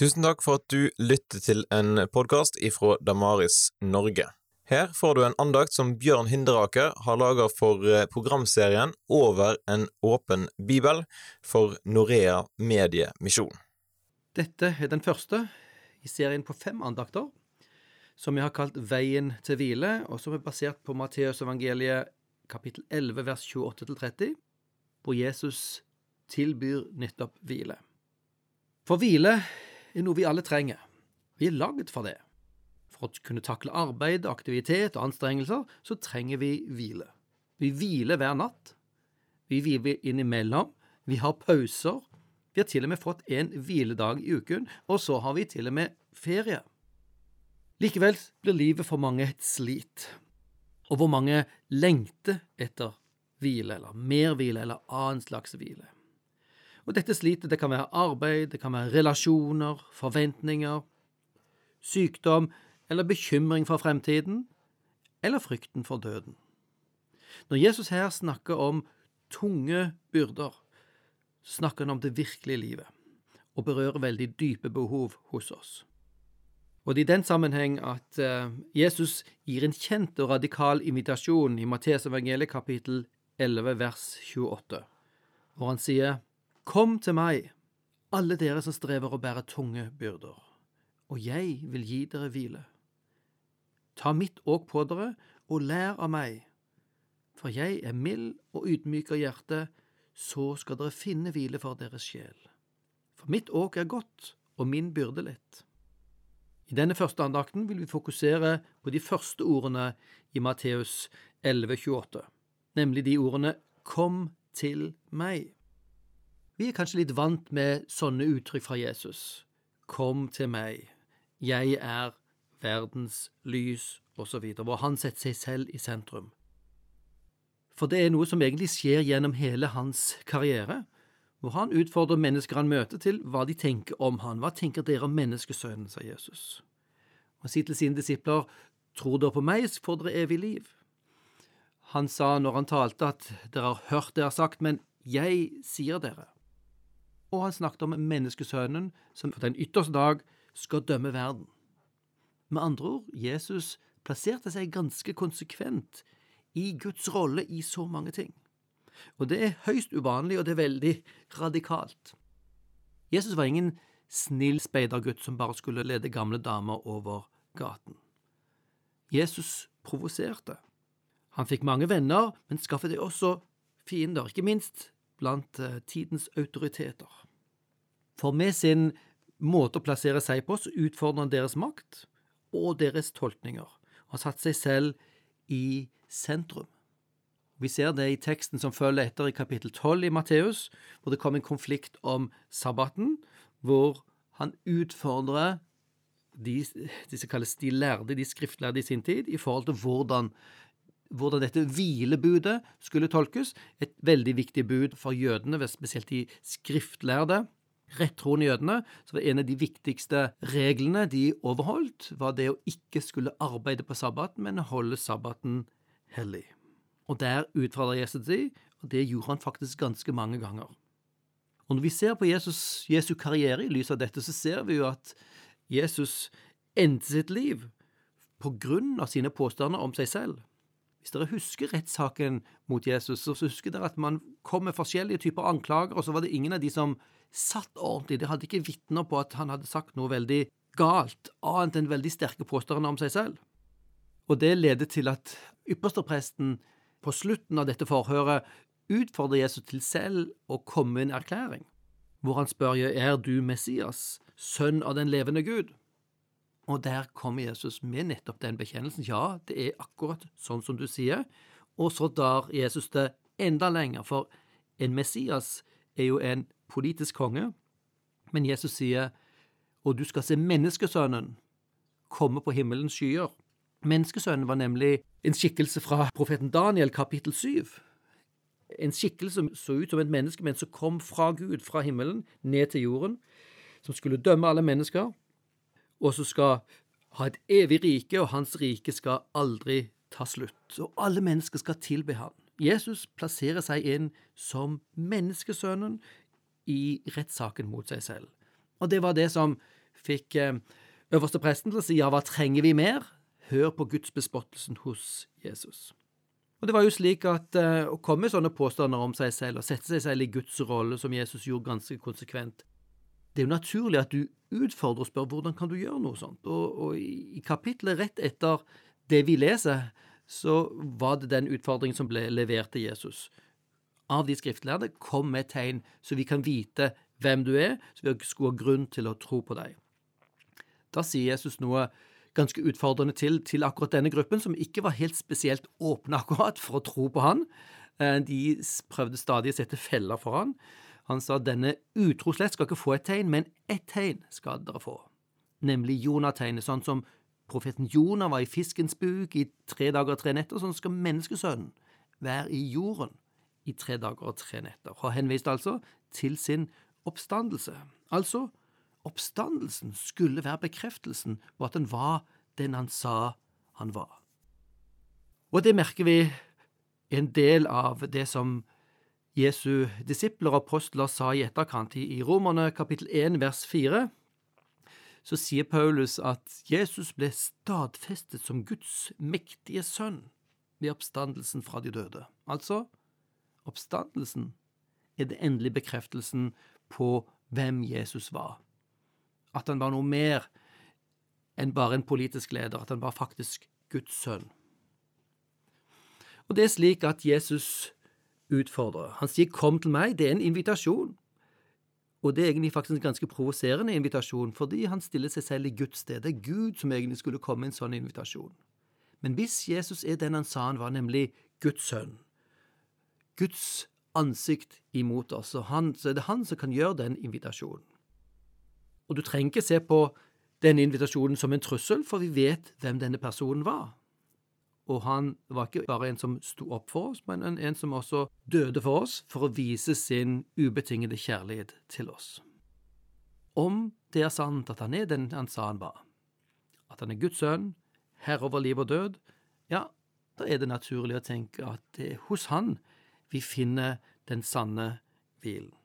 Tusen takk for at du lytter til en podkast ifra Damaris Norge. Her får du en andakt som Bjørn Hinderaker har laga for eh, programserien Over en åpen bibel for Norea Mediemisjon. Dette er den første i serien på fem andakter, som vi har kalt Veien til hvile, og som er basert på Matteusevangeliet kapittel 11 vers 28-30, hvor Jesus tilbyr nettopp hvile. For hvile er noe vi alle trenger. Vi er laget for det. For å kunne takle arbeid, aktivitet og anstrengelser, så trenger vi hvile. Vi hviler hver natt. Vi hviler innimellom. Vi har pauser. Vi har til og med fått en hviledag i uken, og så har vi til og med ferie. Likevel blir livet for mange et slit, og hvor mange lengter etter hvile, eller mer hvile, eller annen slags hvile. Og dette slitet det kan være arbeid, det kan være relasjoner, forventninger, sykdom eller bekymring for fremtiden, eller frykten for døden. Når Jesus her snakker om tunge byrder, snakker han om det virkelige livet, og berører veldig dype behov hos oss. Og det er i den sammenheng at uh, Jesus gir en kjent og radikal invitasjon i Mattes evangeliet kapittel 11 vers 28, hvor han sier Kom til meg, alle dere som strever og bærer tunge byrder, og jeg vil gi dere hvile. Ta mitt åk på dere og lær av meg, for jeg er mild og ydmyk av hjerte, så skal dere finne hvile for deres sjel. For mitt åk er godt og min byrde lett. I denne første andakten vil vi fokusere på de første ordene i Matteus 11,28, nemlig de ordene Kom til meg. Vi er kanskje litt vant med sånne uttrykk fra Jesus. Kom til meg, jeg er verdens lys, osv., hvor han setter seg selv i sentrum. For det er noe som egentlig skjer gjennom hele hans karriere, hvor han utfordrer mennesker han møter til hva de tenker om han. Hva tenker dere om menneskesønnen, sa Jesus. Han sier til sine disipler, tror dere på meg, så får dere evig liv. Han sa når han talte at dere har hørt det jeg har sagt, men jeg sier dere og han snakket om menneskesønnen som for den ytterste dag skal dømme verden. Med andre ord, Jesus plasserte seg ganske konsekvent i Guds rolle i så mange ting. Og det er høyst uvanlig, og det er veldig radikalt. Jesus var ingen snill speidergutt som bare skulle lede gamle damer over gaten. Jesus provoserte. Han fikk mange venner, men skaffet også fiender, ikke minst blant eh, tidens autoriteter. For med sin måte å plassere seg på, så utfordrer han deres makt og deres tolkninger, og har satt seg selv i sentrum. Vi ser det i teksten som følger etter i kapittel 12 i Matteus, hvor det kom en konflikt om sabbaten, hvor han utfordrer de, de de lærde, de skriftlærde i sin tid, i forhold til hvordan hvordan dette hvilebudet skulle tolkes, et veldig viktig bud for jødene, spesielt de skriftlærde. Rettroende jødene, så var en av de viktigste reglene de overholdt, var det å ikke skulle arbeide på sabbaten, men holde sabbaten hellig. Og der utfordra Jesus de, og det gjorde han faktisk ganske mange ganger. Og når vi ser på Jesus, Jesu karriere i lys av dette, så ser vi jo at Jesus endte sitt liv på grunn av sine påstander om seg selv. Hvis dere husker rettssaken mot Jesus, så husker dere at man kom med forskjellige typer anklager, og så var det ingen av de som satt ordentlig. De hadde ikke vitner på at han hadde sagt noe veldig galt, annet enn veldig sterke påstander om seg selv. Og det ledet til at ypperstepresten på slutten av dette forhøret utfordrer Jesus til selv å komme med en erklæring, hvor han spør er du Messias, sønn av den levende Gud? Og der kommer Jesus med nettopp den bekjennelsen. Ja, det er akkurat sånn som du sier. Og så drar Jesus det enda lenger, for en Messias er jo en politisk konge. Men Jesus sier, og du skal se menneskesønnen komme på himmelens skyer. Menneskesønnen var nemlig en skikkelse fra profeten Daniel, kapittel 7. En skikkelse som så ut som et menneske, men som kom fra Gud, fra himmelen, ned til jorden, som skulle dømme alle mennesker og som skal ha et evig rike, og hans rike skal aldri ta slutt. Og alle mennesker skal tilbe ham. Jesus plasserer seg inn som menneskesønnen i rettssaken mot seg selv. Og det var det som fikk øverstepresten øverste presten til å si ja, hva trenger vi mer? Hør på gudsbespottelsen hos Jesus. Og det var jo slik at uh, Å komme med sånne påstander om seg selv og sette seg selv i Guds rolle, som Jesus gjorde ganske konsekvent, det er jo naturlig at du utfordrer og spør hvordan kan du gjøre noe sånt. Og, og i, kapitlet rett etter det vi leser, så var det den utfordringen som ble levert til Jesus. Av de skriftlærde, kom med tegn, så vi kan vite hvem du er, så vi skulle ha grunn til å tro på deg. Da sier Jesus noe ganske utfordrende til, til akkurat denne gruppen, som ikke var helt spesielt åpne akkurat for å tro på han. Eh, de prøvde stadig å sette feller for han. Han sa denne utro slett skal ikke få et tegn, men ett tegn skal dere få, nemlig Jonategnet, sånn som profeten Jonah var i fiskens buk i tre dager og tre netter, sånn skal menneskesønnen være i jorden i tre dager og tre netter. Og henviste altså til sin oppstandelse. Altså Oppstandelsen skulle være bekreftelsen på at han var den han sa han var. Og det merker vi en del av det som Jesu disipler og apostler sa i etterkant. I Romerne kapittel 1 vers 4 så sier Paulus at Jesus ble stadfestet som Guds mektige sønn ved oppstandelsen fra de døde. Altså, oppstandelsen er det endelige bekreftelsen på hvem Jesus var at han var noe mer enn bare en politisk leder, at han var faktisk Guds sønn. Og det er slik at Jesus utfordrer. Han sier 'kom til meg', det er en invitasjon. Og det er egentlig faktisk en ganske provoserende invitasjon, fordi han stiller seg selv i Guds sted. Det er Gud som egentlig skulle komme med en sånn invitasjon. Men hvis Jesus er den han sa han var, nemlig Guds sønn, Guds ansikt imot oss, så, han, så er det han som kan gjøre den invitasjonen. Og du trenger ikke se på denne invitasjonen som en trussel, for vi vet hvem denne personen var. Og han var ikke bare en som sto opp for oss, men en, som også døde for oss for å vise sin ubetingede kjærlighet til oss. Om det er sant at han er den han sa han var, at han er Guds sønn, herre over liv og død, ja, da er det naturlig å tenke at det er hos han vi finner den sanne hvilen.